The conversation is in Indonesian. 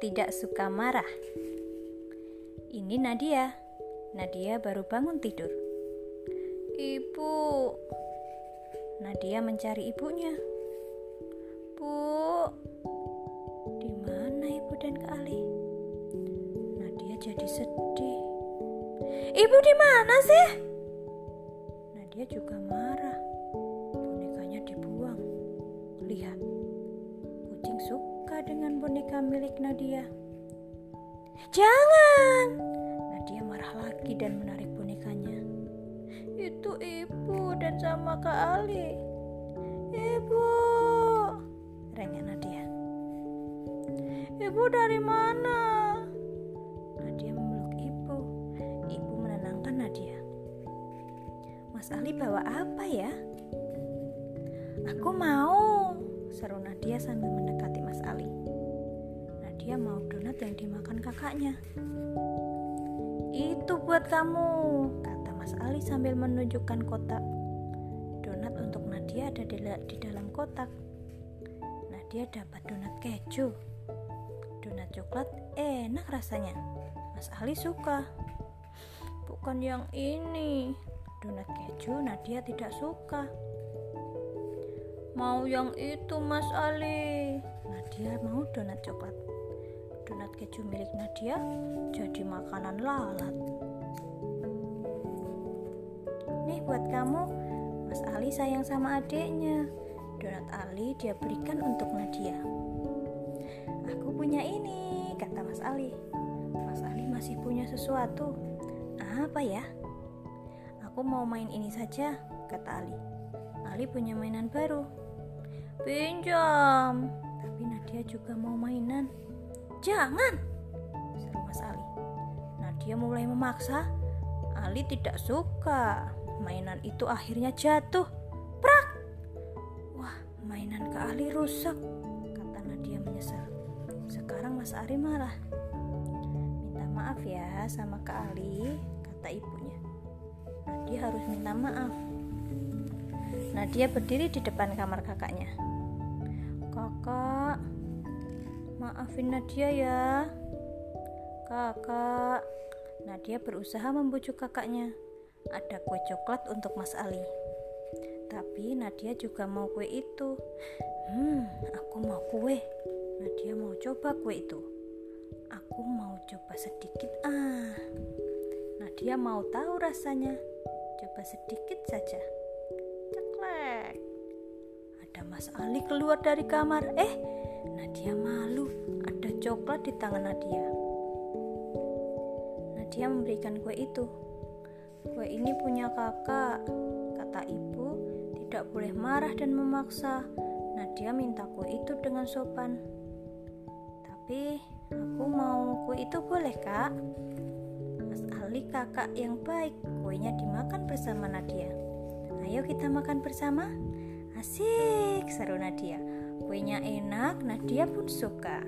tidak suka marah. Ini Nadia. Nadia baru bangun tidur. Ibu. Nadia mencari ibunya. Bu. Di mana ibu dan Kak Ali? Nadia jadi sedih. Ibu di mana sih? Nadia juga marah. Suka dengan boneka milik Nadia. Jangan! Nadia marah lagi dan menarik bonekanya. Itu ibu dan sama Kak Ali. Ibu! Rengek Nadia. Ibu dari mana? Nadia memeluk ibu. Ibu menenangkan Nadia. Mas Ali bawa apa ya? Aku mau, seru Nadia sambil mendekati Mas Ali. Nadia mau donat yang dimakan kakaknya. Itu buat kamu, kata Mas Ali sambil menunjukkan kotak. Donat untuk Nadia ada di, di dalam kotak. Nadia dapat donat keju. Donat coklat enak rasanya. Mas Ali suka. Bukan yang ini. Donat keju Nadia tidak suka. Mau yang itu Mas Ali. Nadia mau donat coklat. Donat keju milik Nadia jadi makanan lalat. Nih buat kamu, Mas Ali sayang sama adiknya. Donat Ali dia berikan untuk Nadia. Aku punya ini, kata Mas Ali. Mas Ali masih punya sesuatu. Apa ya? Aku mau main ini saja, kata Ali. Ali punya mainan baru. Pinjam. Tapi Nadia juga mau mainan. Jangan, seru Mas Ali. Nadia mulai memaksa. Ali tidak suka. Mainan itu akhirnya jatuh. Prak! Wah, mainan ke Ali rusak, kata Nadia menyesal. Sekarang Mas Ari marah. Minta maaf ya sama Kak Ali, kata ibunya. Nadia harus minta maaf. Nadia berdiri di depan kamar kakaknya. Kakak, maafin Nadia ya. Kakak, Nadia berusaha membujuk kakaknya. Ada kue coklat untuk Mas Ali. Tapi Nadia juga mau kue itu. Hmm, aku mau kue. Nadia mau coba kue itu. Aku mau coba sedikit ah. Nadia mau tahu rasanya. Coba sedikit saja. Ada Mas Ali keluar dari kamar. Eh, Nadia malu. Ada coklat di tangan Nadia. Nadia memberikan kue itu. Kue ini punya kakak, kata ibu. Tidak boleh marah dan memaksa. Nadia minta kue itu dengan sopan. Tapi aku mau kue itu boleh kak? Mas Ali kakak yang baik. Kuenya dimakan bersama Nadia. Ayo kita makan bersama. Asik, seru Nadia. Kuenya enak, Nadia pun suka.